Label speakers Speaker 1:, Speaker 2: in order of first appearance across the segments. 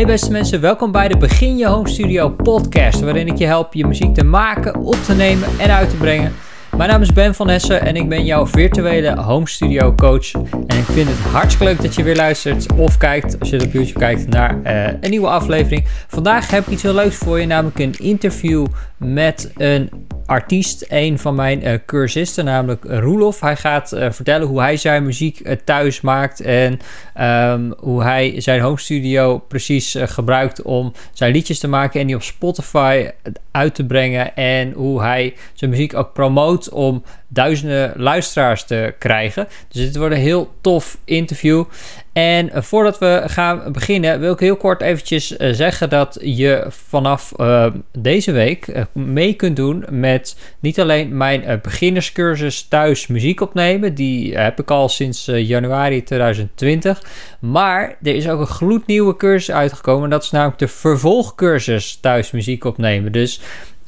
Speaker 1: Hey beste mensen, welkom bij de Begin Je Home Studio podcast, waarin ik je help je muziek te maken, op te nemen en uit te brengen. Mijn naam is Ben van Hessen en ik ben jouw virtuele home studio coach. En ik vind het hartstikke leuk dat je weer luistert of kijkt, als je op YouTube kijkt, naar uh, een nieuwe aflevering. Vandaag heb ik iets heel leuks voor je, namelijk een interview met een artiest, een van mijn uh, cursisten, namelijk Roelof. Hij gaat uh, vertellen hoe hij zijn muziek uh, thuis maakt en um, hoe hij zijn home studio precies gebruikt om zijn liedjes te maken en die op Spotify uit te brengen. En hoe hij zijn muziek ook promoot om duizenden luisteraars te krijgen. Dus dit wordt een heel tof interview. En voordat we gaan beginnen, wil ik heel kort eventjes uh, zeggen dat je vanaf uh, deze week mee kunt doen met niet alleen mijn beginnerscursus thuis muziek opnemen. Die heb ik al sinds januari 2020. Maar er is ook een gloednieuwe cursus uitgekomen. Dat is namelijk de vervolgcursus thuis muziek opnemen. Dus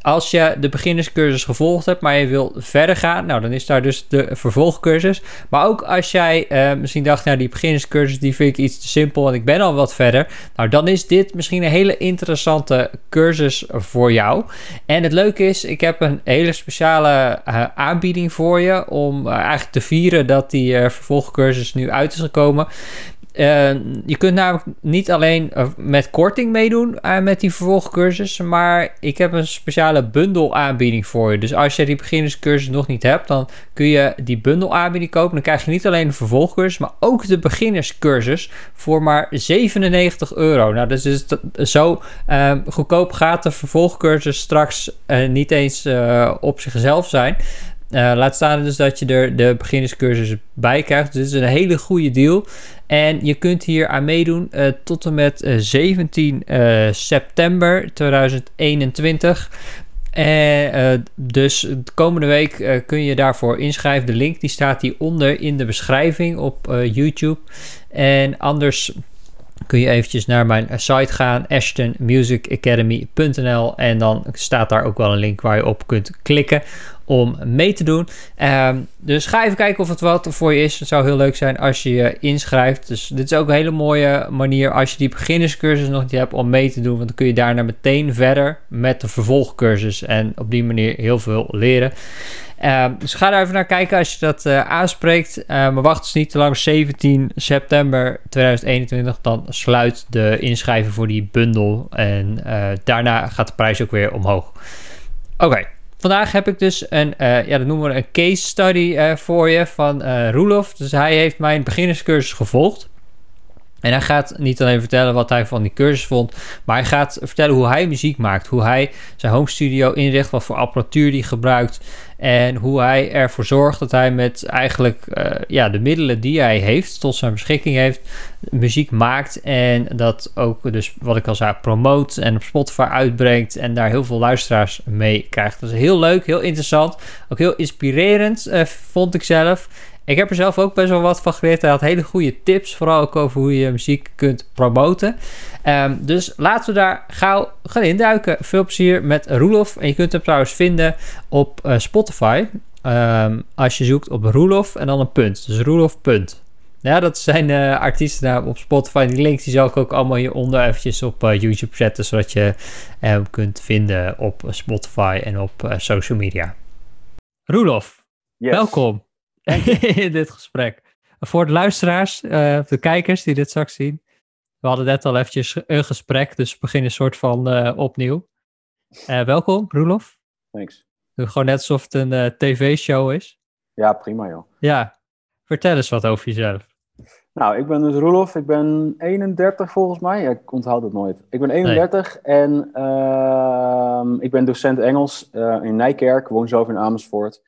Speaker 1: als je de beginnerscursus gevolgd hebt, maar je wil verder gaan, nou dan is daar dus de vervolgcursus. Maar ook als jij uh, misschien dacht, nou die beginnerscursus die vind ik iets te simpel en ik ben al wat verder. Nou dan is dit misschien een hele interessante cursus voor jou. En het leuke is, ik heb een hele speciale uh, aanbieding voor je om uh, eigenlijk te vieren dat die vervolgcursus nu uit is gekomen. Uh, je kunt namelijk niet alleen uh, met korting meedoen uh, met die vervolgcursus, maar ik heb een speciale bundelaanbieding voor je. Dus als je die beginnerscursus nog niet hebt, dan kun je die bundelaanbieding kopen. Dan krijg je niet alleen de vervolgcursus, maar ook de beginnerscursus voor maar 97 euro. Nou, dus, dus zo ehm, goedkoop gaat de vervolgcursus straks niet eens op zichzelf zijn. Uh, laat staan dus dat je er de beginnerscursus bij krijgt. Dus dit is een hele goede deal. En je kunt hier aan meedoen uh, tot en met uh, 17 september 2021. dus de komende week kun je daarvoor inschrijven. De link die staat hieronder in de beschrijving op YouTube. En anders kun je eventjes naar mijn site gaan, ashtonmusicacademy.nl en dan staat daar ook wel een link waar je op kunt klikken om mee te doen. Um, dus ga even kijken of het wat voor je is. Het zou heel leuk zijn als je je inschrijft. Dus dit is ook een hele mooie manier als je die beginnerscursus nog niet hebt om mee te doen. Want dan kun je daarna meteen verder met de vervolgcursus. En op die manier heel veel leren. Um, dus ga daar even naar kijken als je dat uh, aanspreekt. Uh, maar wacht dus niet te lang. 17 september 2021. Dan sluit de inschrijving voor die bundel. En uh, daarna gaat de prijs ook weer omhoog. Oké. Vandaag heb ik dus een, uh, ja, dat noemen we een case study uh, voor je van uh, Roelof. Dus hij heeft mijn beginnerscursus gevolgd. En hij gaat niet alleen vertellen wat hij van die cursus vond, maar hij gaat vertellen hoe hij muziek maakt, hoe hij zijn home studio inricht, wat voor apparatuur hij gebruikt en hoe hij ervoor zorgt dat hij met eigenlijk uh, ja, de middelen die hij heeft, tot zijn beschikking heeft, muziek maakt en dat ook dus wat ik al zei promoot en op Spotify uitbrengt en daar heel veel luisteraars mee krijgt. Dat is heel leuk, heel interessant, ook heel inspirerend uh, vond ik zelf. Ik heb er zelf ook best wel wat van geleerd. Hij had hele goede tips, vooral ook over hoe je muziek kunt promoten. Um, dus laten we daar gauw gaan induiken. Veel plezier met Roelof. En je kunt hem trouwens vinden op uh, Spotify. Um, als je zoekt op Roelof en dan een punt. Dus Roelof punt. Ja, dat zijn uh, artiesten op Spotify. Die links die zal ik ook allemaal hieronder eventjes op uh, YouTube zetten. Zodat je hem kunt vinden op Spotify en op social media. Roelof, yes. welkom in dit gesprek. Voor de luisteraars, uh, de kijkers die dit straks zien. We hadden net al eventjes een gesprek, dus we beginnen een soort van uh, opnieuw. Uh, welkom, Roelof.
Speaker 2: Thanks.
Speaker 1: Doe gewoon net alsof het een tv-show is.
Speaker 2: Ja, prima joh.
Speaker 1: Ja, vertel eens wat over jezelf.
Speaker 2: Nou, ik ben dus Roelof. Ik ben 31 volgens mij. Ja, ik onthoud het nooit. Ik ben 31 nee. en uh, ik ben docent Engels in Nijkerk. Woon zelf in Amersfoort.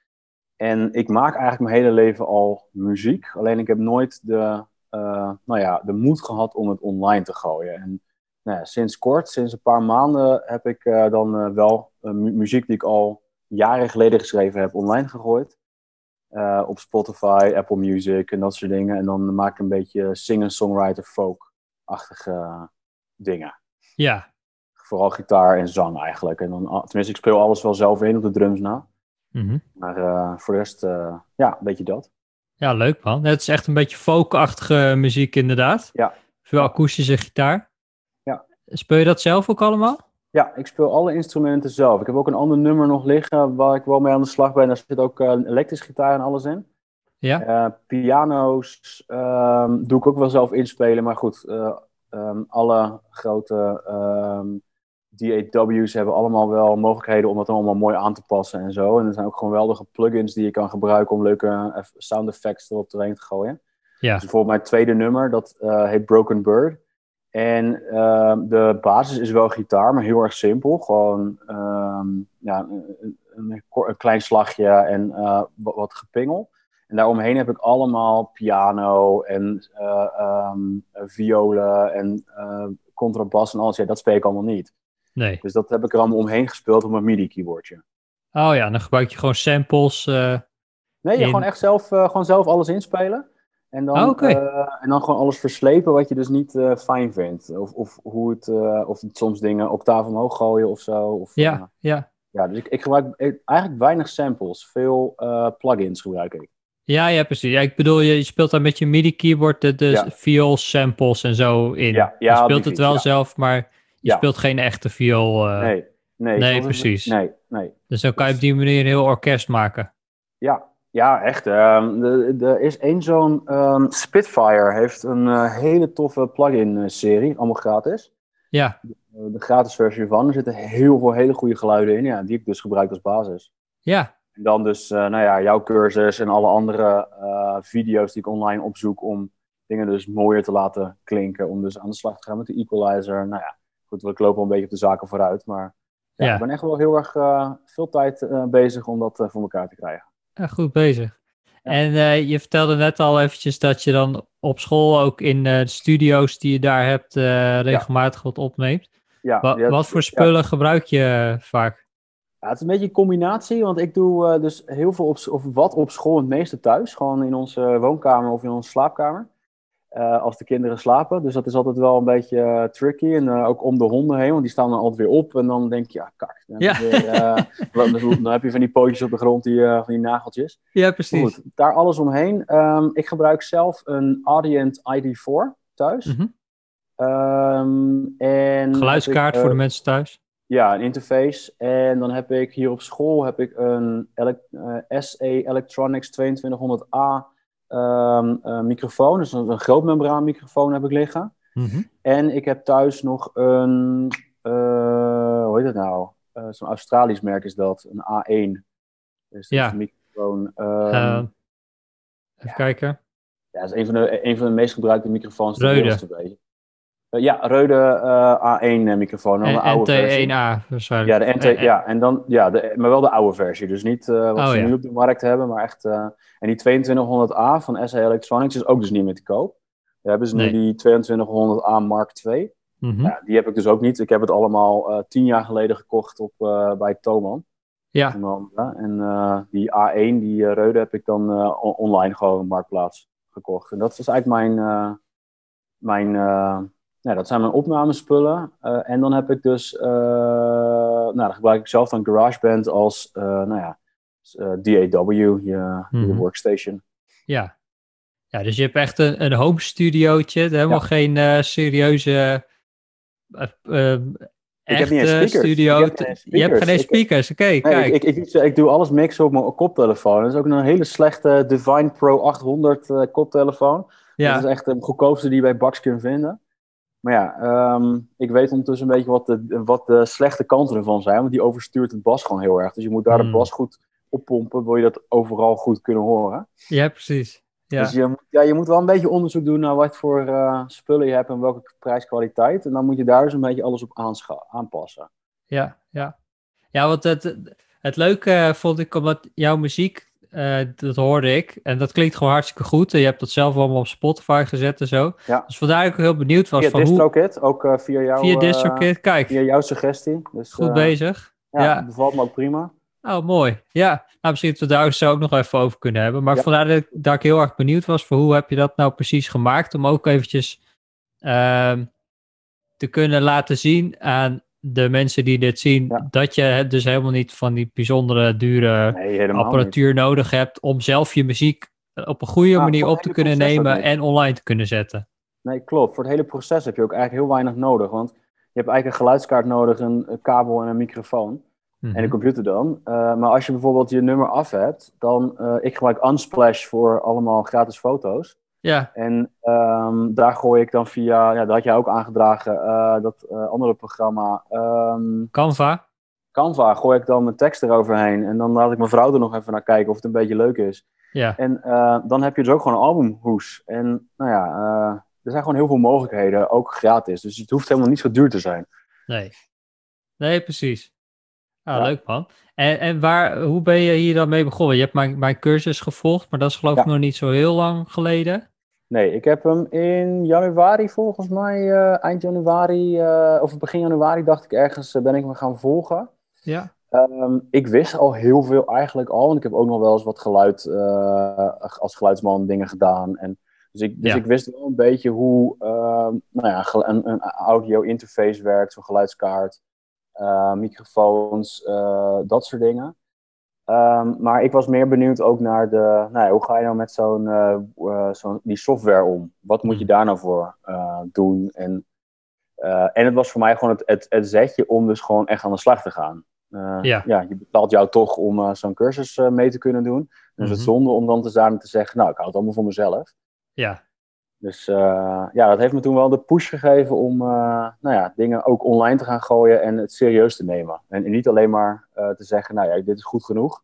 Speaker 2: En ik maak eigenlijk mijn hele leven al muziek. Alleen ik heb nooit de, uh, nou ja, de moed gehad om het online te gooien. En nou ja, sinds kort, sinds een paar maanden, heb ik uh, dan uh, wel mu muziek die ik al jaren geleden geschreven heb online gegooid. op Spotify, Apple Music en dat soort dingen. En dan maak ik een beetje singer-songwriter folk-achtige dingen.
Speaker 1: Ja.
Speaker 2: Vooral gitaar en zang eigenlijk. En dan, tenminste, ik speel alles wel zelf in op de drums na. Mm -hmm. Maar uh, voor de rest, uh, ja, een beetje dat.
Speaker 1: Ja, leuk man. Het is echt een beetje folkachtige muziek inderdaad.
Speaker 2: Ja.
Speaker 1: Veel akoestische gitaar.
Speaker 2: Ja.
Speaker 1: Speel je dat zelf ook allemaal?
Speaker 2: Ja, ik speel alle instrumenten zelf. Ik heb ook een ander nummer nog liggen waar ik wel mee aan de slag ben. Daar zit ook uh, een elektrische gitaar en alles in.
Speaker 1: Ja.
Speaker 2: Piano's um, doe ik ook wel zelf inspelen. Maar goed, um, alle grote um, DAW's hebben allemaal wel mogelijkheden om dat dan allemaal mooi aan te passen en zo. En er zijn ook geweldige plugins die je kan gebruiken om leuke sound effects erop doorheen te gooien.
Speaker 1: Ja.
Speaker 2: Dus bijvoorbeeld mijn tweede nummer, dat heet Broken Bird. En uh, de basis is wel gitaar, maar heel erg simpel. Gewoon um, ja, een, een, een, klein slagje en uh, wat, wat, gepingel. En daaromheen heb ik allemaal piano en um, violen en contrabas en alles. Ja, dat speel ik allemaal niet.
Speaker 1: Nee.
Speaker 2: Dus dat heb ik er allemaal omheen gespeeld op mijn MIDI-keyboardje.
Speaker 1: Oh ja, dan gebruik je gewoon samples.
Speaker 2: nee, je in... gewoon echt zelf, gewoon zelf alles inspelen. En dan,
Speaker 1: oh, okay.
Speaker 2: uh, en dan gewoon alles verslepen wat je dus niet fijn vindt. Of, of, hoe het, of het soms dingen octaaf omhoog gooien of zo. Of,
Speaker 1: ja, ja.
Speaker 2: Ja, dus ik, ik gebruik eigenlijk weinig samples. Veel plugins gebruik ik.
Speaker 1: Ja, ja, precies. Ja, ik bedoel, je, je speelt daar met je MIDI-keyboard de, de ja. viool samples en zo in.
Speaker 2: Ja,
Speaker 1: ja, je speelt het wel zelf, maar je
Speaker 2: Ja.
Speaker 1: speelt geen echte viool.
Speaker 2: nee, nee,
Speaker 1: nee,
Speaker 2: het-
Speaker 1: precies.
Speaker 2: Nee, nee.
Speaker 1: Dus dan kan je op die manier een heel orkest maken.
Speaker 2: Ja, ja echt. ehm, Er is één zo'n ehm, Spitfire, heeft een eh, hele toffe plugin-serie, allemaal gratis.
Speaker 1: Ja,
Speaker 2: Eh, de gratis versie ervan. Er zitten heel veel hele goede geluiden in, ja, die ik dus gebruik als basis.
Speaker 1: ja,
Speaker 2: En dan dus, eh, nou ja, jouw cursus en alle andere eh, video's die ik online opzoek om dingen dus mooier te laten klinken. Om dus aan de slag te gaan met de equalizer. Nou ja, goed, ik loop wel een beetje op de zaken vooruit. Maar ja,
Speaker 1: Ja.
Speaker 2: ik ben echt wel heel erg eh, veel tijd eh, bezig om dat eh, voor elkaar te krijgen.
Speaker 1: Ja, goed bezig. En je vertelde net al eventjes dat je dan op school ook in de studio's die je daar hebt regelmatig wat opneemt.
Speaker 2: Ja,
Speaker 1: Wa-
Speaker 2: ja,
Speaker 1: wat voor
Speaker 2: ja.
Speaker 1: spullen gebruik je vaak?
Speaker 2: Ja, het is een beetje een combinatie, want ik doe dus heel veel op, of wat op school, het meeste thuis. Gewoon in onze woonkamer of in onze slaapkamer. Eh, als de kinderen slapen. Dus dat is altijd wel een beetje eh, tricky. En eh, ook om de honden heen, want die staan dan altijd weer op. En dan denk je, ja, kak. Dan, heb je
Speaker 1: Ja.
Speaker 2: weer, dan, heb je van die pootjes op de grond, die, van die nageltjes.
Speaker 1: Ja, precies.
Speaker 2: Goed, daar alles omheen. Ehm, ik gebruik zelf een Audient ID4 thuis. Ehm, en
Speaker 1: Geluidskaart
Speaker 2: ik,
Speaker 1: voor de mensen thuis.
Speaker 2: ja, een interface. En dan heb ik hier op school heb ik een ele- SE Electronics 2200A ehm, eh, microfoon. Dus een, een grootmembraan microfoon heb ik liggen.
Speaker 1: Mhm.
Speaker 2: En ik heb thuis nog een, eh, hoe heet dat nou? Eh, Zo'n Australisch merk is dat, een A1. Dus dat
Speaker 1: Ja.
Speaker 2: is een microfoon. ehm,
Speaker 1: Eh, even
Speaker 2: ja.
Speaker 1: kijken.
Speaker 2: ja, dat is een van de, een van de meest gebruikte microfoons ter wereld, ja, Reude eh, A1 microfoon. dan
Speaker 1: En
Speaker 2: een oude versie.
Speaker 1: NT1A waarschijnlijk.
Speaker 2: Ja, de NT,
Speaker 1: Eh, eh,
Speaker 2: ja, en dan, ja de, maar wel de oude versie. Dus niet eh, wat
Speaker 1: Oh,
Speaker 2: ze
Speaker 1: ja.
Speaker 2: nu op de markt hebben, maar echt. eh, en die 2200A van SE Electronics is ook dus niet meer te koop. We hebben ze nu die 2200A Mark II.
Speaker 1: mhm.
Speaker 2: Ja, die heb ik dus ook niet. Ik heb het allemaal eh, tien jaar geleden gekocht op, eh, bij Thoman.
Speaker 1: Ja.
Speaker 2: En eh, die A1, die eh, Reude, heb ik dan eh, on- online gewoon op Marktplaats gekocht. En dat is eigenlijk mijn, eh, mijn eh, ja, dat zijn mijn opnamespullen. Eh, en dan heb ik dus, eh, nou, dan gebruik ik zelf dan GarageBand als, eh, nou ja, DAW, je, je
Speaker 1: Mhm.
Speaker 2: workstation.
Speaker 1: ja. Ja, dus je hebt echt een, een home studiootje. Helemaal
Speaker 2: Ja.
Speaker 1: geen serieuze
Speaker 2: Ik heb niet eens
Speaker 1: echte
Speaker 2: speakers.
Speaker 1: studio.
Speaker 2: Ik heb geen
Speaker 1: je hebt geen
Speaker 2: speakers.
Speaker 1: Oké,
Speaker 2: Nee,
Speaker 1: kijk.
Speaker 2: ik, ik, doe alles mixen op mijn koptelefoon. Dat is ook een hele slechte Divine Pro 800 eh, koptelefoon.
Speaker 1: ja.
Speaker 2: Dat is echt de goedkoopste die je bij Bax kunt vinden. Maar ja, ehm, ik weet ondertussen een beetje wat de, wat de slechte kanten ervan zijn. Want die overstuurt het bas gewoon heel erg. Dus je moet daar
Speaker 1: Hmm.
Speaker 2: de bas goed oppompen. Wil je dat overal goed kunnen horen.
Speaker 1: ja, precies. Ja.
Speaker 2: Dus je, moet- ja, je moet wel een beetje onderzoek doen naar wat voor eh, spullen je hebt. En welke prijskwaliteit. En dan moet je daar dus een beetje alles op aanpassen.
Speaker 1: Ja, ja. Ja, want het, het leuke eh, vond ik, omdat jouw muziek, eh, dat hoorde ik, en dat klinkt gewoon hartstikke goed. En je hebt dat zelf allemaal op Spotify gezet en zo.
Speaker 2: Ja.
Speaker 1: Dus vandaar dat ik heel benieuwd was
Speaker 2: Via
Speaker 1: van hoe...
Speaker 2: DistroKid, ook eh, via jouw,
Speaker 1: Via
Speaker 2: eh,
Speaker 1: DistroKid, kijk,
Speaker 2: via jouw suggestie. Dus,
Speaker 1: goed bezig.
Speaker 2: Ja,
Speaker 1: Ja.
Speaker 2: bevalt me ook prima.
Speaker 1: Oh, mooi. Ja, nou, misschien dat we daar zo ook nog even over kunnen hebben. Maar
Speaker 2: Ja.
Speaker 1: vandaar dat ik, dat ik heel erg benieuwd was voor hoe heb je dat nou precies gemaakt. Om ook eventjes ehm, te kunnen laten zien aan de mensen die dit zien.
Speaker 2: Ja.
Speaker 1: Dat je het dus helemaal niet van die bijzondere dure
Speaker 2: Nee, helemaal niet.
Speaker 1: apparatuur nodig hebt. Om zelf je muziek op een goede manier op te kunnen nemen en online te kunnen zetten.
Speaker 2: Nee, klopt. Voor het hele proces heb je ook eigenlijk heel weinig nodig. Want je hebt eigenlijk een geluidskaart nodig, een, een kabel en een microfoon.
Speaker 1: Mhm.
Speaker 2: En een computer dan. Uh, maar als je bijvoorbeeld je nummer af hebt, dan... Uh, ik gebruik Unsplash voor allemaal gratis foto's.
Speaker 1: Ja.
Speaker 2: En um, daar gooi ik dan via... Ja, dat had jij ook aangedragen, uh, dat andere programma. Um,
Speaker 1: Canva.
Speaker 2: Canva gooi ik dan mijn tekst eroverheen. En dan laat ik mijn vrouw er nog even naar kijken of het een beetje leuk is.
Speaker 1: Ja.
Speaker 2: En dan heb je dus ook gewoon een albumhoes. En nou ja, er zijn gewoon heel veel mogelijkheden, ook gratis. Dus het hoeft helemaal niet zo duur te zijn.
Speaker 1: Nee. Nee, precies. Ah, ja. leuk man. En, en waar, hoe ben je hier dan mee begonnen? Je hebt mijn, mijn cursus gevolgd, maar dat is geloof ik ja. nog niet zo heel lang geleden.
Speaker 2: Nee, ik heb hem in januari volgens mij, uh, eind januari, uh, of begin januari dacht ik ergens, uh, ben ik me gaan volgen.
Speaker 1: Ja.
Speaker 2: Um, ik wist al heel veel eigenlijk al, want ik heb ook nog wel eens wat geluid, als geluidsman dingen gedaan. En, dus ik, dus
Speaker 1: Ja.
Speaker 2: ik wist wel een beetje hoe ehm, nou ja, een, een audio interface werkt, zo'n geluidskaart. microfoons, dat soort dingen. Um, maar ik was meer benieuwd ook naar de, nou ja, hoe ga je nou met zo'n, uh, uh, zo'n die software om? Wat moet je daar nou voor uh, doen? En, uh, en het was voor mij gewoon het, het, het zetje om dus gewoon echt aan de slag te gaan.
Speaker 1: Ja.
Speaker 2: ja, je betaalt jou toch om zo'n cursus mee te kunnen doen. Dus het
Speaker 1: Mhm.
Speaker 2: zonde om dan te staan en te zeggen, nou, ik hou het allemaal voor mezelf.
Speaker 1: Ja.
Speaker 2: Dus uh, ja, dat heeft me toen wel de push gegeven om uh, nou ja, dingen ook online te gaan gooien en het serieus te nemen. En, en niet alleen maar uh, te zeggen, nou ja, dit is goed genoeg.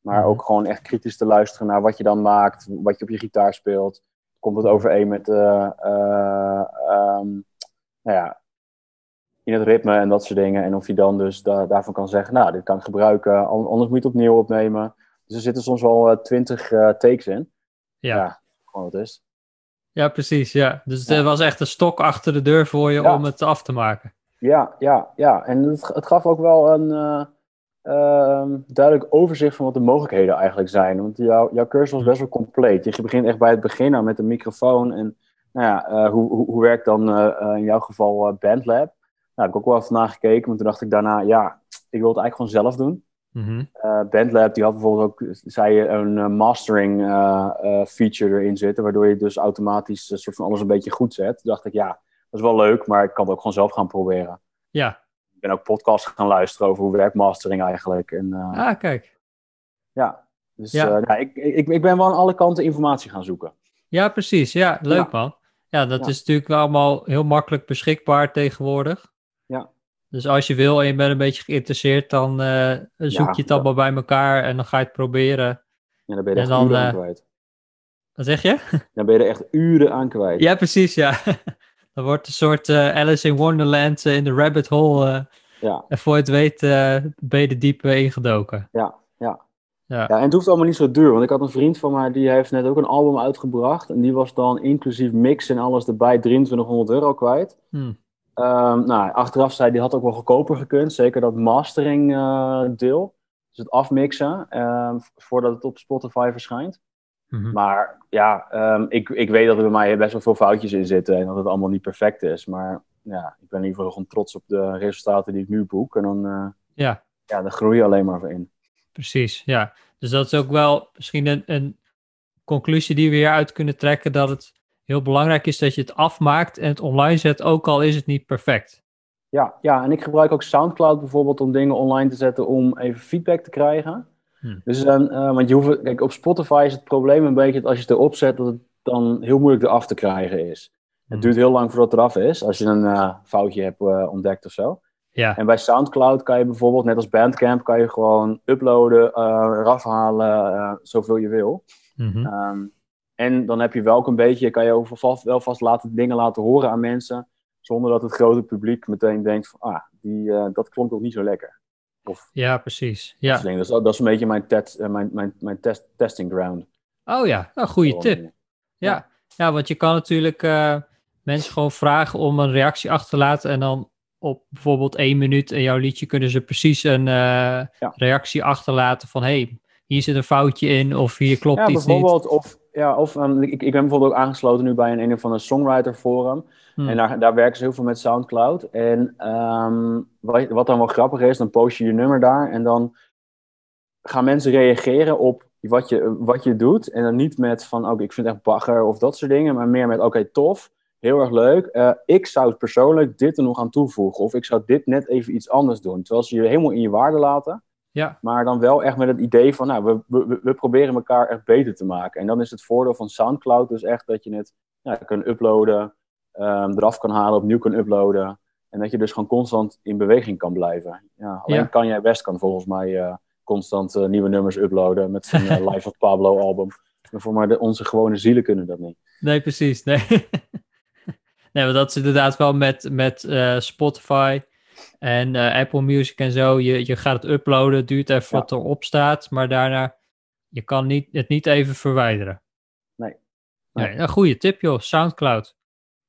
Speaker 2: Maar
Speaker 1: Mhm.
Speaker 2: ook gewoon echt kritisch te luisteren naar wat je dan maakt, wat je op je gitaar speelt. Komt het overeen met, um, nou ja, in het ritme en dat soort dingen. En of je dan dus da daarvan kan zeggen, nou, dit kan ik gebruiken, anders moet je het opnieuw opnemen. Dus er zitten soms wel twintig takes in.
Speaker 1: Ja.
Speaker 2: ja gewoon wat is.
Speaker 1: Ja, precies. Ja. Dus er was echt een stok achter de deur voor je om het af te maken.
Speaker 2: Ja, ja, ja. En het, het gaf ook wel een uh, uh, duidelijk overzicht van wat de mogelijkheden eigenlijk zijn. Want jou, jouw cursus was best wel compleet. Je begint echt bij het begin nou, met een microfoon. En nou ja, uh, hoe, hoe, hoe werkt dan in jouw geval Bandlab? Nou, heb ik ook wel even nagekeken. Want toen dacht ik daarna, ja, ik wil het eigenlijk gewoon zelf doen.
Speaker 1: Mhm.
Speaker 2: Uh, Bandlab die had bijvoorbeeld ook, zei een uh, mastering uh, feature erin zitten, waardoor je dus automatisch een soort van alles een beetje goed zet. Toen dacht ik, ja, dat is wel leuk, maar ik kan het ook gewoon zelf gaan proberen.
Speaker 1: Ja.
Speaker 2: Ik ben ook podcasts gaan luisteren over hoe werkt mastering eigenlijk. En,
Speaker 1: ah, kijk.
Speaker 2: Ja, dus
Speaker 1: Ja.
Speaker 2: ja. ik, ik, ik ben wel aan alle kanten informatie gaan zoeken.
Speaker 1: Ja, precies. Ja, leuk
Speaker 2: Ja.
Speaker 1: man. Ja, dat
Speaker 2: Ja.
Speaker 1: is natuurlijk wel allemaal heel makkelijk beschikbaar tegenwoordig. Dus als je wil en je bent een beetje geïnteresseerd, dan eh, zoek
Speaker 2: Ja,
Speaker 1: je het allemaal bij elkaar en dan ga je het proberen.
Speaker 2: Ja, dan ben je er
Speaker 1: En
Speaker 2: echt
Speaker 1: dan,
Speaker 2: uren aan
Speaker 1: eh,
Speaker 2: kwijt.
Speaker 1: Wat zeg je?
Speaker 2: Dan ben je er echt uren aan kwijt.
Speaker 1: Ja, precies, ja. Dan wordt een soort eh, Alice in Wonderland in de rabbit hole.
Speaker 2: Ja,
Speaker 1: en voor je het weet ben je er diep eh, ingedoken.
Speaker 2: ja, ja.
Speaker 1: Ja.
Speaker 2: Ja, en het hoeft allemaal niet zo duur. Want ik had een vriend van mij, die heeft net ook een album uitgebracht. En die was dan inclusief mix en alles erbij 2300 euro kwijt.
Speaker 1: Hm.
Speaker 2: Ehm, nou, achteraf zei hij, die had ook wel goedkoper gekund. Zeker dat mastering eh, deel. Dus het afmixen, ehm, voordat het op Spotify verschijnt.
Speaker 1: Mhm.
Speaker 2: Maar ja, ehm, ik, ik weet dat er bij mij best wel veel foutjes in zitten. En dat het allemaal niet perfect is. Maar ja, ik ben in ieder geval gewoon trots op de resultaten die ik nu boek. En dan, eh,
Speaker 1: Ja,
Speaker 2: ja, daar groei je alleen maar voor in.
Speaker 1: precies. Ja. Dus dat is ook wel misschien een, een conclusie die we hieruit kunnen trekken. Dat het heel belangrijk is dat je het afmaakt en het online zet, ook al is het niet perfect.
Speaker 2: Ja, ja, en ik gebruik ook Soundcloud bijvoorbeeld om dingen online te zetten om even feedback te krijgen.
Speaker 1: Hmm.
Speaker 2: Dus dan, eh, want je hoeft, kijk, op Spotify is het probleem een beetje dat als je het erop zet, dat het dan heel moeilijk eraf te krijgen is.
Speaker 1: Hmm.
Speaker 2: Het duurt heel lang voordat het eraf is, als je een eh, foutje hebt eh, ontdekt of zo.
Speaker 1: Ja,
Speaker 2: En bij Soundcloud kan je bijvoorbeeld, net als Bandcamp, kan je gewoon uploaden, eh, eraf halen, eh, zoveel je wil. Ehm, en dan heb je wel ook een beetje, kan je over vast, wel vast laten, dingen laten horen aan mensen, zonder dat het grote publiek meteen denkt van, ah, die, eh, dat klonk ook niet zo lekker. Of
Speaker 1: ja precies.
Speaker 2: dat
Speaker 1: Ja.
Speaker 2: soort dingen. Dus dat, dat is een beetje mijn, tet, eh, mijn, mijn, mijn test, testing ground.
Speaker 1: Oh ja, nou, goede tip. Ja. ja, want je kan natuurlijk eh, mensen gewoon vragen om een reactie achter te laten en dan op bijvoorbeeld één minuut in jouw liedje kunnen ze precies een reactie achterlaten van hey, hier zit een foutje in of hier klopt
Speaker 2: Ja,
Speaker 1: iets niet.
Speaker 2: bijvoorbeeld, of, ja, of um, ik, ik ben bijvoorbeeld ook aangesloten nu bij een, een of ander songwriter forum.
Speaker 1: Hmm.
Speaker 2: En daar, daar werken ze heel veel met Soundcloud. En ehm, wat, wat dan wel grappig is, dan post je je nummer daar en dan gaan mensen reageren op wat je, wat je doet. En dan niet met van, oké, ik vind het echt bagger of dat soort dingen, maar meer met, oké, tof. heel erg leuk. ik zou persoonlijk dit er nog aan toevoegen. Of ik zou dit net even iets anders doen. Terwijl ze je helemaal in je waarde laten.
Speaker 1: Ja.
Speaker 2: Maar dan wel echt met het idee van, nou, we, we, we proberen elkaar echt beter te maken. En dan is het voordeel van Soundcloud dus echt dat je het ja, kan uploaden, um, eraf kan halen, opnieuw kan uploaden. En dat je dus gewoon constant in beweging kan blijven. Ja, alleen kan jij best kan volgens mij uh, constant uh, nieuwe nummers uploaden met zijn uh, Life of Pablo album. Maar voor maar de, onze gewone zielen kunnen dat niet.
Speaker 1: Nee, precies. Nee, nee maar dat is inderdaad wel met, met Spotify en Apple Music en zo. Je, je gaat het uploaden, het duurt even ja. wat erop staat, maar daarna je kan niet, het niet even verwijderen.
Speaker 2: Nee.
Speaker 1: nee. nee een goede tip joh, Soundcloud.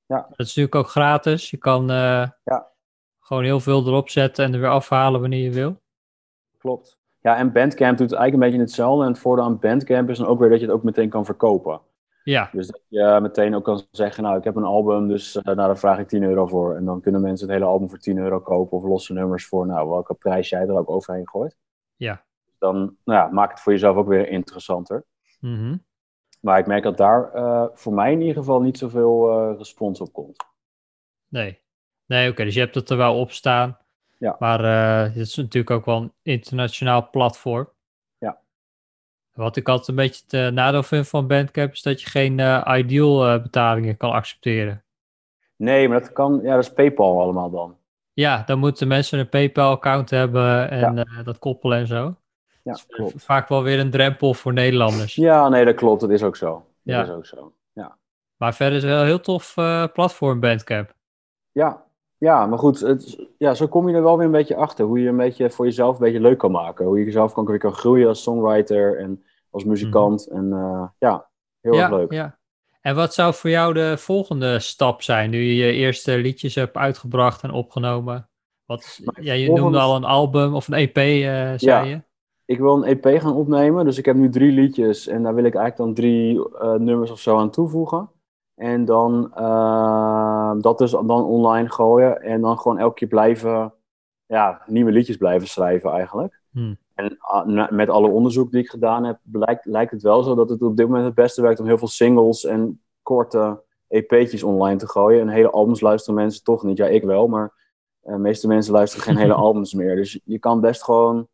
Speaker 2: Ja.
Speaker 1: Dat is natuurlijk ook gratis. Je kan uh,
Speaker 2: ja.
Speaker 1: gewoon heel veel erop zetten en er weer afhalen wanneer je wil.
Speaker 2: Klopt. Ja, en Bandcamp doet eigenlijk een beetje hetzelfde. En het voordeel aan Bandcamp is dan ook weer dat je het ook meteen kan verkopen.
Speaker 1: Ja.
Speaker 2: Dus dat je meteen ook kan zeggen, nou, ik heb een album, dus uh, nou, daar vraag ik 10 euro voor. En dan kunnen mensen het hele album voor 10 euro kopen of losse nummers voor, nou, welke prijs jij er ook overheen gooit.
Speaker 1: Ja.
Speaker 2: Dan nou ja, maakt het voor jezelf ook weer interessanter.
Speaker 1: Mm
Speaker 2: maar ik merk dat daar uh, voor mij in ieder geval niet zoveel uh, respons op komt.
Speaker 1: Nee. Nee, oké. dus je hebt het er wel op staan.
Speaker 2: Ja.
Speaker 1: Maar het is natuurlijk ook wel een internationaal platform. Wat ik altijd een beetje het nadeel vind van Bandcamp is dat je geen ideal betalingen kan accepteren.
Speaker 2: Nee, maar dat kan, ja, dat is PayPal allemaal dan.
Speaker 1: Ja, dan moeten mensen een PayPal-account hebben en ja. dat koppelen en zo.
Speaker 2: Ja, klopt.
Speaker 1: Vaak wel weer een drempel voor Nederlanders.
Speaker 2: Ja, nee, dat klopt. Dat is ook zo. Dat
Speaker 1: ja.
Speaker 2: is ook zo. Ja.
Speaker 1: Maar verder is het wel een heel tof uh, platform, Bandcamp.
Speaker 2: Ja, ja maar goed, het, ja, zo kom je er wel weer een beetje achter. Hoe je een beetje voor jezelf een beetje leuk kan maken. Hoe je jezelf kan, weer kan groeien als songwriter en als muzikant. Mm. En uh, ja, heel
Speaker 1: ja,
Speaker 2: erg leuk.
Speaker 1: Ja. En wat zou voor jou de volgende stap zijn, nu je je eerste liedjes hebt uitgebracht en opgenomen? Wat, ja, je volgende... noemde al een album of een EP, uh, zei
Speaker 2: ja.
Speaker 1: je?
Speaker 2: ik wil een EP gaan opnemen. Dus ik heb nu drie liedjes en daar wil ik eigenlijk dan drie uh, nummers of zo aan toevoegen. En dan uh, dat dus dan online gooien en dan gewoon elke keer blijven, ja, nieuwe liedjes blijven schrijven eigenlijk.
Speaker 1: Hmm.
Speaker 2: En uh, met alle onderzoek die ik gedaan heb, blijkt, lijkt het wel zo dat het op dit moment het beste werkt om heel veel singles en korte EP'tjes online te gooien. En hele albums luisteren mensen toch niet. Ja, ik wel, maar de meeste mensen luisteren geen hele albums meer. Dus je kan best gewoon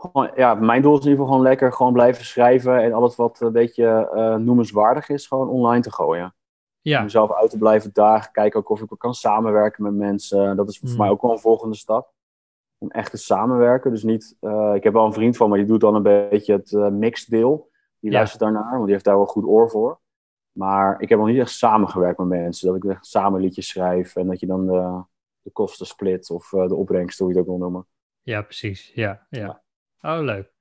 Speaker 2: gewoon, ja, mijn doel is in ieder geval gewoon lekker gewoon blijven schrijven en alles wat een beetje uh, noemenswaardig is, gewoon online te gooien.
Speaker 1: Ja.
Speaker 2: Om mezelf uit te blijven dagen, kijken ook of ik kan samenwerken met mensen. Dat is voor
Speaker 1: Mm.
Speaker 2: mij ook wel een volgende stap. Om echt te samenwerken. Dus niet, uh, ik heb wel een vriend van me, die doet dan een beetje het uh, mixed deel. Die
Speaker 1: Ja.
Speaker 2: luistert daarnaar, want die heeft daar wel goed oor voor. Maar ik heb nog niet echt samengewerkt met mensen. Dat ik echt samen liedjes schrijf en dat je dan de, de kosten split of de opbrengst, hoe je het ook wil noemen.
Speaker 1: Ja, precies. Ja, ja. Oh, leuk.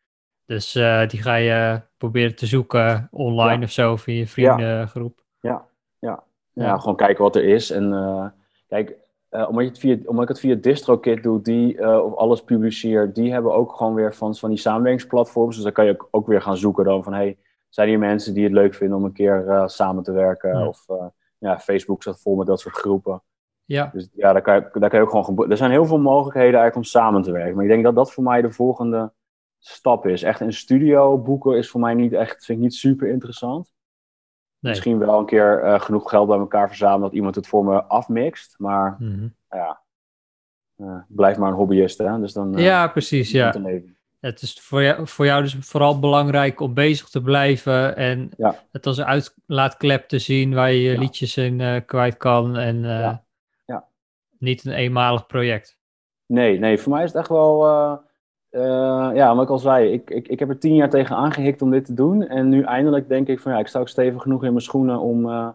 Speaker 1: Dus uh, die ga je proberen te zoeken online
Speaker 2: Ja.
Speaker 1: of zo, via je vriendengroep.
Speaker 2: Ja, ja. ja.
Speaker 1: Ja.
Speaker 2: gewoon kijken wat er is. En uh, kijk, uh, omdat, je het via, omdat ik het via DistroKit doe, die uh, of alles publiceer, die hebben ook gewoon weer van, van die samenwerkingsplatforms. Dus dan kan je ook, ook weer gaan zoeken dan van, hey, zijn hier mensen die het leuk vinden om een keer samen te werken?
Speaker 1: Ja.
Speaker 2: Of ja, Facebook staat vol met dat soort groepen.
Speaker 1: Ja,
Speaker 2: Dus ja, daar kan je, daar kan je ook gewoon... Er zijn heel veel mogelijkheden eigenlijk om samen te werken. Maar ik denk dat dat voor mij de volgende stap is. Echt een studio boeken is voor mij niet echt, vind ik niet super interessant.
Speaker 1: nee.
Speaker 2: Misschien wel een keer eh, genoeg geld bij elkaar verzamelen dat iemand het voor me afmixt. Maar
Speaker 1: Mhm.
Speaker 2: ja, ik blijf maar een hobbyist, hè. Dus dan... eh,
Speaker 1: Ja, precies, ja.
Speaker 2: het
Speaker 1: is voor jou, voor jou dus vooral belangrijk om bezig te blijven en
Speaker 2: Ja.
Speaker 1: het als een uitlaatklep te zien waar je je
Speaker 2: Ja.
Speaker 1: liedjes in kwijt kan en
Speaker 2: Ja. Ja.
Speaker 1: niet een eenmalig project.
Speaker 2: Nee, nee, voor mij is het echt wel... eh, ja, wat ik al zei, ik, ik, ik heb er tien jaar tegen aangehikt om dit te doen. En nu eindelijk denk ik van ja, ik sta ook stevig genoeg in mijn schoenen om eh,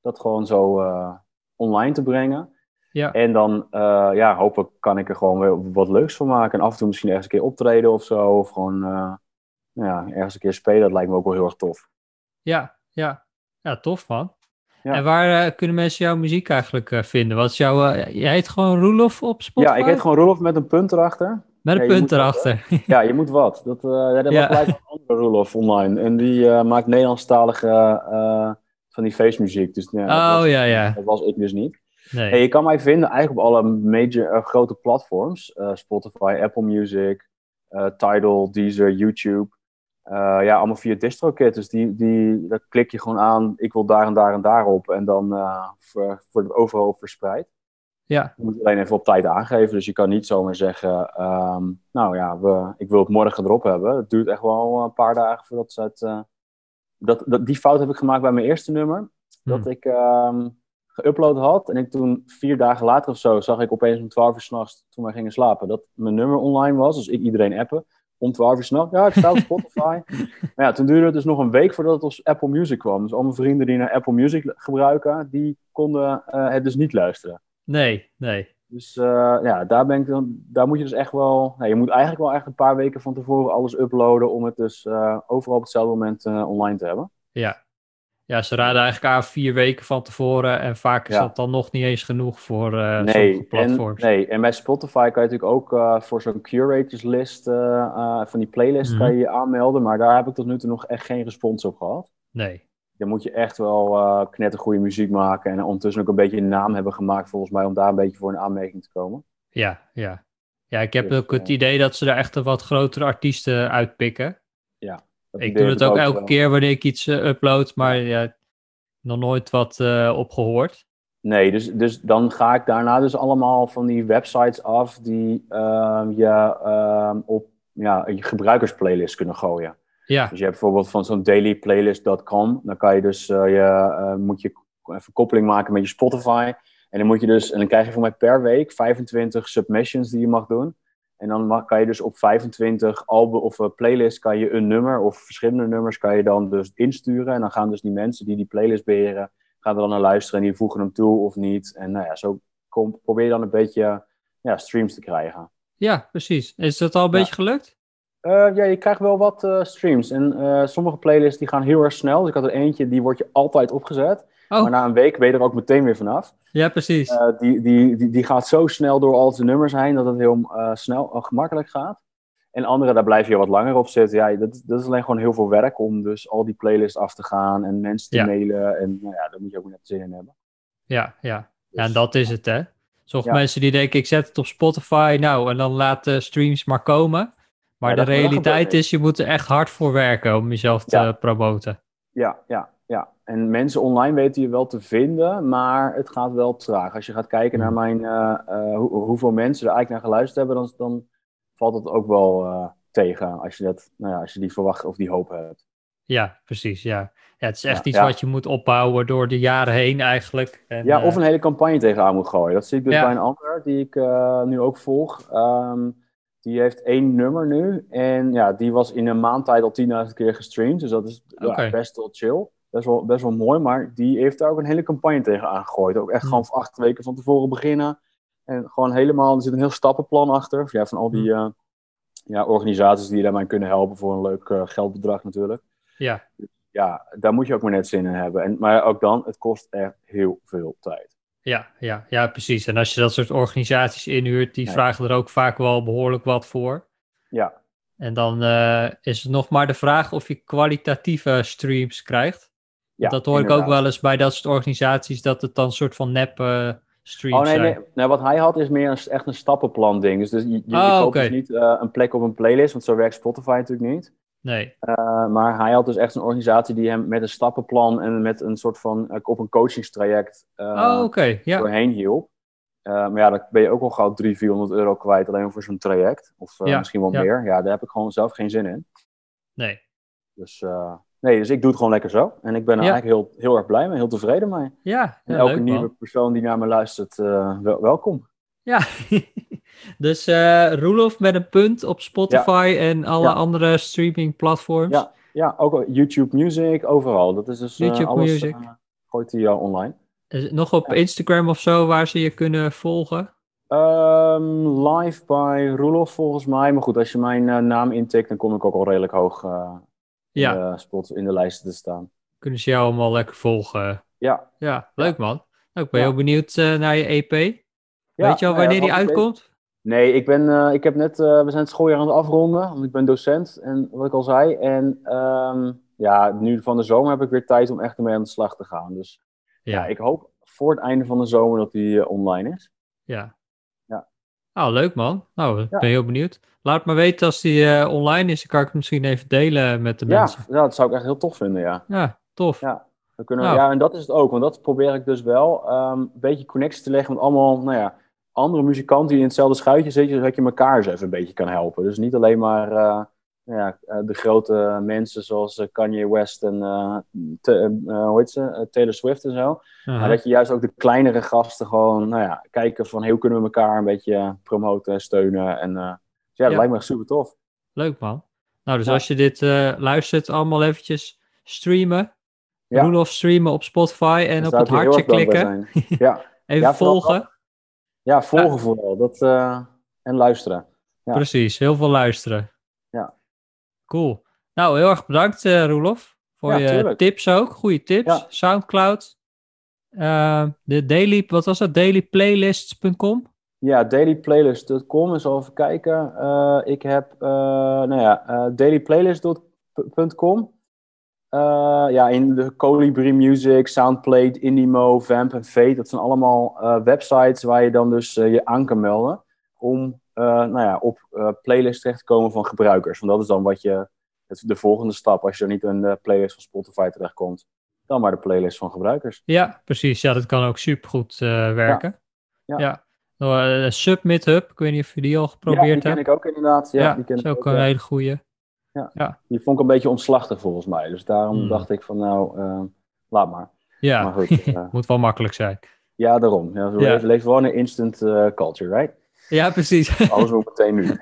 Speaker 2: dat gewoon zo eh, online te brengen.
Speaker 1: Ja,
Speaker 2: En dan, ja, hopelijk kan ik er gewoon weer wat leuks van maken. En af en toe misschien ergens een keer optreden of zo. Of gewoon, ja, ergens een keer spelen. Dat lijkt me ook wel heel erg tof.
Speaker 1: ja, ja. Ja, tof man.
Speaker 2: Ja.
Speaker 1: En waar kunnen mensen jouw muziek eigenlijk vinden? Wat is jouw, jij heet gewoon Roelof op Spotify?
Speaker 2: Ja, ik heet gewoon Rolof met een punt erachter.
Speaker 1: Met een
Speaker 2: Ja,
Speaker 1: punt erachter.
Speaker 2: Ja, je moet wat. Dat, eh ja, dat
Speaker 1: Ja.
Speaker 2: was gelijk een andere Rolof online. En die eh, maakt Nederlandstalige eh, van die feestmuziek. Dus
Speaker 1: oh
Speaker 2: was,
Speaker 1: ja, ja.
Speaker 2: dat was ik dus niet.
Speaker 1: Nee.
Speaker 2: Hey, je kan mij vinden eigenlijk op alle major grote platforms. Spotify, Apple Music, Tidal, Deezer, YouTube. ja, allemaal via DistroKit. Dus die, die, daar klik je gewoon aan, ik wil daar en daar en daar op. En dan wordt het overal verspreid.
Speaker 1: Ja.
Speaker 2: Je moet alleen even op tijd aangeven. Dus je kan niet zomaar zeggen, ehm, nou ja, we, ik wil het morgen erop hebben. Het duurt echt wel een paar dagen voordat ze het... Uh, dat, dat, die fout heb ik gemaakt bij mijn eerste nummer. Dat hmm. ik um, geüpload had. En ik toen vier dagen later of zo zag ik opeens om 12 uur s'nachts, toen wij gingen slapen, dat mijn nummer online was. Dus ik iedereen appen. Om 12 uur s'nachts. Ja, ik sta op Spotify. maar ja, toen duurde het dus nog een week voordat het op Apple Music kwam. Dus al mijn vrienden die naar Apple Music gebruiken, die konden uh, het dus niet luisteren.
Speaker 1: Nee, nee.
Speaker 2: Dus uh, ja, daar, ben ik dan, daar moet je dus echt wel... Nou, je moet eigenlijk wel echt een paar weken van tevoren alles uploaden... om het dus uh, overal op hetzelfde moment uh, online te hebben.
Speaker 1: Ja. ja, ze raden eigenlijk aan vier weken van tevoren... en vaak is ja. dat dan nog niet eens genoeg voor nee, platforms.
Speaker 2: En, nee, en bij Spotify kan je natuurlijk ook voor zo'n curators list... van die playlist mm -hmm. kan je je aanmelden... maar daar heb ik tot nu toe nog echt geen respons op gehad.
Speaker 1: Nee
Speaker 2: dan moet je echt wel uh, knettergoede muziek maken. En ondertussen ook een beetje een naam hebben gemaakt, volgens mij, om daar een beetje voor een aanmerking te komen.
Speaker 1: Ja, ja. Ja, ik heb dus, ook het uh, idee dat ze er echt een wat grotere artiesten uitpikken.
Speaker 2: Ja.
Speaker 1: Ik doe het ook, ook elke wel. keer wanneer ik iets uh, upload, maar ja, nog nooit wat opgehoord.
Speaker 2: Nee, dus, dus dan ga ik daarna dus allemaal van die websites af die ehm, je ehm, op ja, je gebruikersplaylist kunnen gooien.
Speaker 1: Ja.
Speaker 2: Dus je hebt bijvoorbeeld van zo'n dailyplaylist.com. Dan kan je dus, uh, je, uh, moet je even koppeling maken met je Spotify. En dan moet je dus, en dan krijg je voor mij per week 25 submissions die je mag doen. En dan mag, kan je dus op 25 album of uh, playlist kan je een nummer of verschillende nummers kan je dan dus insturen. En dan gaan dus die mensen die die playlist beheren, gaan er dan naar luisteren en die voegen hem toe of niet. En nou ja, zo kom, probeer je dan een beetje ja, streams te krijgen.
Speaker 1: Ja, precies. Is dat al een ja. beetje gelukt?
Speaker 2: Uh, ja, je krijgt wel wat uh, streams. En uh, sommige playlists die gaan heel erg snel. Dus ik had er eentje, die wordt je altijd opgezet. Oh. Maar na een week ben je er ook meteen weer vanaf.
Speaker 1: Ja, precies.
Speaker 2: die, die, die, die gaat zo snel door al zijn nummers heen dat het heel snel gemakkelijk gaat. En andere, daar blijf je wat langer op zitten. Ja, dat, dat is alleen gewoon heel veel werk om dus al die playlists af te gaan en mensen te ja. mailen. En nou ja, daar moet je ook net zin in hebben.
Speaker 1: Ja, ja. Dus, ja, en dat is het, hè. Sommige ja. mensen die denken, ik zet het op Spotify, nou, en dan laat de streams maar komen. Maar de realiteit is, je moet er echt hard voor werken om jezelf te ja. promoten.
Speaker 2: Ja, ja, ja. En mensen online weten je wel te vinden, maar het gaat wel traag. Als je gaat kijken naar mijn, uh, uh, hoe, hoeveel mensen er eigenlijk naar geluisterd hebben, dan, dan valt het ook wel uh, tegen als je, dat, nou ja, als je die verwacht of die hoop hebt.
Speaker 1: Ja, precies. Ja. Ja, het is echt iets wat je moet opbouwen door de jaren heen eigenlijk.
Speaker 2: En, ja, of een hele campagne tegenaan moet gooien. Dat zie ik dus bij een ander die ik nu ook volg. Um, die heeft één nummer nu. En ja, die was in een maand tijd al 10.000 keer gestreamd. Dus dat is okay. ja, best wel chill. Best wel, best wel mooi. Maar die heeft daar ook een hele campagne tegen aangegooid. Ook echt gewoon acht weken van tevoren beginnen. En gewoon helemaal, er zit een heel stappenplan achter. Ja, van al die uh, ja, organisaties die daarmee kunnen helpen voor een leuk uh, geldbedrag natuurlijk.
Speaker 1: Ja.
Speaker 2: Ja, daar moet je ook maar net zin in hebben. En, maar ook dan, het kost echt heel veel tijd.
Speaker 1: Ja, ja, ja, precies. En als je dat soort organisaties inhuurt, die ja. vragen er ook vaak wel behoorlijk wat voor.
Speaker 2: Ja.
Speaker 1: En dan uh, is het nog maar de vraag of je kwalitatieve streams krijgt. Ja, dat hoor inderdaad. ik ook wel eens bij dat soort organisaties, dat het dan een soort van nep uh, streams
Speaker 2: oh, nee,
Speaker 1: zijn.
Speaker 2: Nee, nee, wat hij had is meer een, echt een stappenplan ding. Dus, dus je, je, oh, je koopt okay. dus niet uh, een plek op een playlist, want zo werkt Spotify natuurlijk niet.
Speaker 1: Nee.
Speaker 2: Uh, maar hij had dus echt een organisatie die hem met een stappenplan en met een soort van uh, op een coachingstraject uh,
Speaker 1: oh, okay. ja.
Speaker 2: doorheen hielp. maar ja, dan ben je ook al gauw 300, 400 euro kwijt alleen voor zo'n traject. Of ja. misschien wel ja. meer. Ja, daar heb ik gewoon zelf geen zin in.
Speaker 1: Nee.
Speaker 2: Dus, nee, dus ik doe het gewoon lekker zo. En ik ben er eigenlijk heel, heel erg blij mee, heel tevreden mee.
Speaker 1: Ja,
Speaker 2: en elke
Speaker 1: leuk,
Speaker 2: nieuwe
Speaker 1: man.
Speaker 2: persoon die naar me luistert, wel, welkom.
Speaker 1: Ja, dus uh, Roelof met een punt op Spotify ja. en alle ja. andere streaming platforms.
Speaker 2: Ja, ja, ook YouTube Music, overal. Dat is dus
Speaker 1: YouTube
Speaker 2: uh, alles,
Speaker 1: Music.
Speaker 2: Uh, gooit hij online.
Speaker 1: Is het nog op. Instagram of zo waar ze je kunnen volgen?
Speaker 2: Um, live bij Roelof volgens mij. Maar goed, als je mijn uh, naam intikt, dan kom ik ook al redelijk hoog uh,
Speaker 1: ja.
Speaker 2: in, de spot, in de lijsten te staan.
Speaker 1: Kunnen ze jou allemaal lekker volgen?
Speaker 2: Ja.
Speaker 1: Ja, leuk man. Nou, ik ben heel benieuwd uh, naar je EP. Ja, Weet je al wanneer die uitkomt?
Speaker 2: Nee, ik, ben, uh, ik heb net, uh, we zijn het schooljaar aan het afronden, want ik ben docent, en wat ik al zei. En um, ja, nu van de zomer heb ik weer tijd om echt ermee aan de slag te gaan. Dus ja, ja ik hoop voor het einde van de zomer dat die uh, online is.
Speaker 1: Ja.
Speaker 2: Ja.
Speaker 1: Oh, leuk man. Nou, ik ben heel benieuwd. Laat me weten als die online is. Dan kan ik het misschien even delen met de mensen.
Speaker 2: Ja, dat zou ik echt heel tof vinden, ja.
Speaker 1: Ja, tof.
Speaker 2: Ja. We kunnen, nou. Ja, en dat is het ook, want dat probeer ik dus wel. Um, een beetje connectie te leggen met allemaal, nou ja, andere muzikanten die in hetzelfde schuitje zitten, zodat je elkaar eens even een beetje kan helpen. Dus niet alleen maar uh, ja, eh, de grote mensen zoals eh, Kanye West en hoe heet ze? Taylor Swift en zo. Maar dat je juist ook de kleinere gasten gewoon nou ja, kijken van hoe kunnen we elkaar een beetje promoten en steunen. En dus ja, dat lijkt me super tof.
Speaker 1: Leuk man. Nou, dus als je dit luistert, allemaal eventjes streamen. Ja. Roelof streamen op Spotify en op het hartje klikken.
Speaker 2: Ja.
Speaker 1: Even volgen.
Speaker 2: Ja, volgen vooral. Dat, uh, en luisteren.
Speaker 1: Ja. Precies, heel veel luisteren.
Speaker 2: Ja.
Speaker 1: Cool. Nou, heel erg bedankt uh, Roelof. Voor je tips ook. Goede tips. Soundcloud. Uh, de daily, wat was dat? Dailyplaylists.com?
Speaker 2: Ja, dailyplaylist.com. Eens even kijken. ik heb, nou ja, dailyplaylist.com. Uh, ja, in de Colibri Music, Soundplate, Indimo, Vamp en Fate. Dat zijn allemaal uh, websites waar je dan dus uh, je aan kan melden. Om nou ja, op playlists terecht te komen van gebruikers. Want dat is dan wat je, het, de volgende stap. Als je er niet de playlist van Spotify terechtkomt. Dan maar de playlist van gebruikers.
Speaker 1: Ja, precies. Ja, dat kan ook supergoed werken. Ja. ja. Submit Hub, ik weet niet of je die al geprobeerd hebt.
Speaker 2: Ja, die ken ik ook inderdaad. Ja, die ken
Speaker 1: dat
Speaker 2: is
Speaker 1: ook, een hele goede.
Speaker 2: Ja. ja. Die vond ik een beetje omslachtig volgens mij. Dus daarom hmm. dacht ik van nou, uh, laat maar.
Speaker 1: Ja, maar goed, uh, moet wel makkelijk zijn.
Speaker 2: Ja, daarom. Ja, we ja. leven gewoon een instant uh, culture, right?
Speaker 1: Ja, precies.
Speaker 2: Alles ook meteen nu.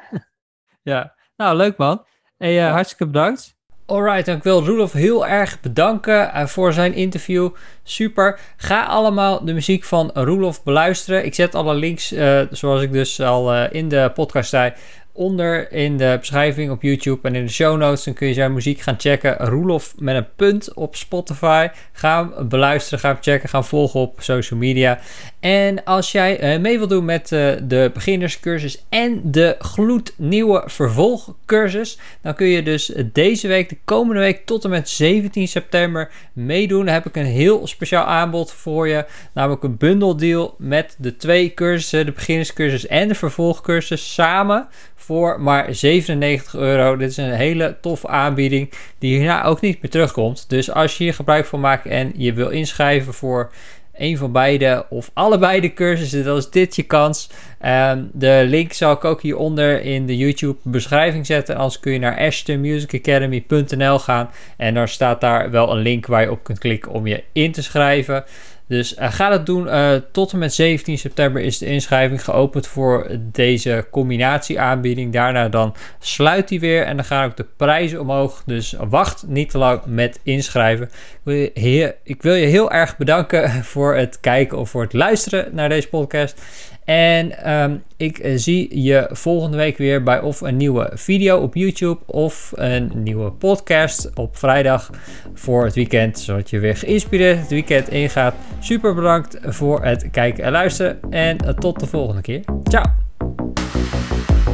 Speaker 1: ja, nou leuk man. Hey, ja. hartstikke bedankt. Alright, ik wil Rudolf heel erg bedanken voor zijn interview. Super. Ga allemaal de muziek van Roelof beluisteren. Ik zet alle links, uh, zoals ik dus al uh, in de podcast zei, onder in de beschrijving op YouTube en in de show notes. Dan kun je zijn muziek gaan checken. Roelof met een punt op Spotify. Ga beluisteren, ga hem checken, ga hem volgen op social media. En als jij uh, mee wilt doen met uh, de beginnerscursus en de gloednieuwe vervolgcursus, dan kun je dus deze week, de komende week tot en met 17 september meedoen. Dan heb ik een heel speciaal aanbod voor je, namelijk een bundeldeal met de twee cursussen, de beginnerscursus en de vervolgcursus samen voor maar 97 euro. Dit is een hele toffe aanbieding die hierna ook niet meer terugkomt. Dus als je hier gebruik van maakt en je wil inschrijven voor een van beide of allebei de cursussen, dan is dit je kans. Um, de link zal ik ook hieronder in de YouTube beschrijving zetten. Anders kun je naar ashtonmusicacademy.nl gaan en dan staat daar wel een link waar je op kunt klikken om je in te schrijven. Dus uh, ga dat doen. Uh, tot en met 17 september is de inschrijving geopend voor deze combinatieaanbieding. Daarna dan sluit die weer en dan gaan ook de prijzen omhoog. Dus wacht niet te lang met inschrijven. Ik wil je, ik wil je heel erg bedanken voor het kijken of voor het luisteren naar deze podcast. En um, ik uh, zie je volgende week weer bij of een nieuwe video op YouTube of een nieuwe podcast op vrijdag voor het weekend. Zodat je weer geïnspireerd het weekend ingaat. Super bedankt voor het kijken en luisteren. En uh, tot de volgende keer. Ciao!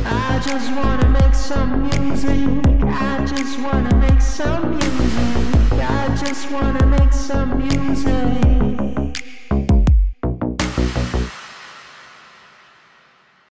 Speaker 1: I just make some music. I just make some music. I just wanna make some music.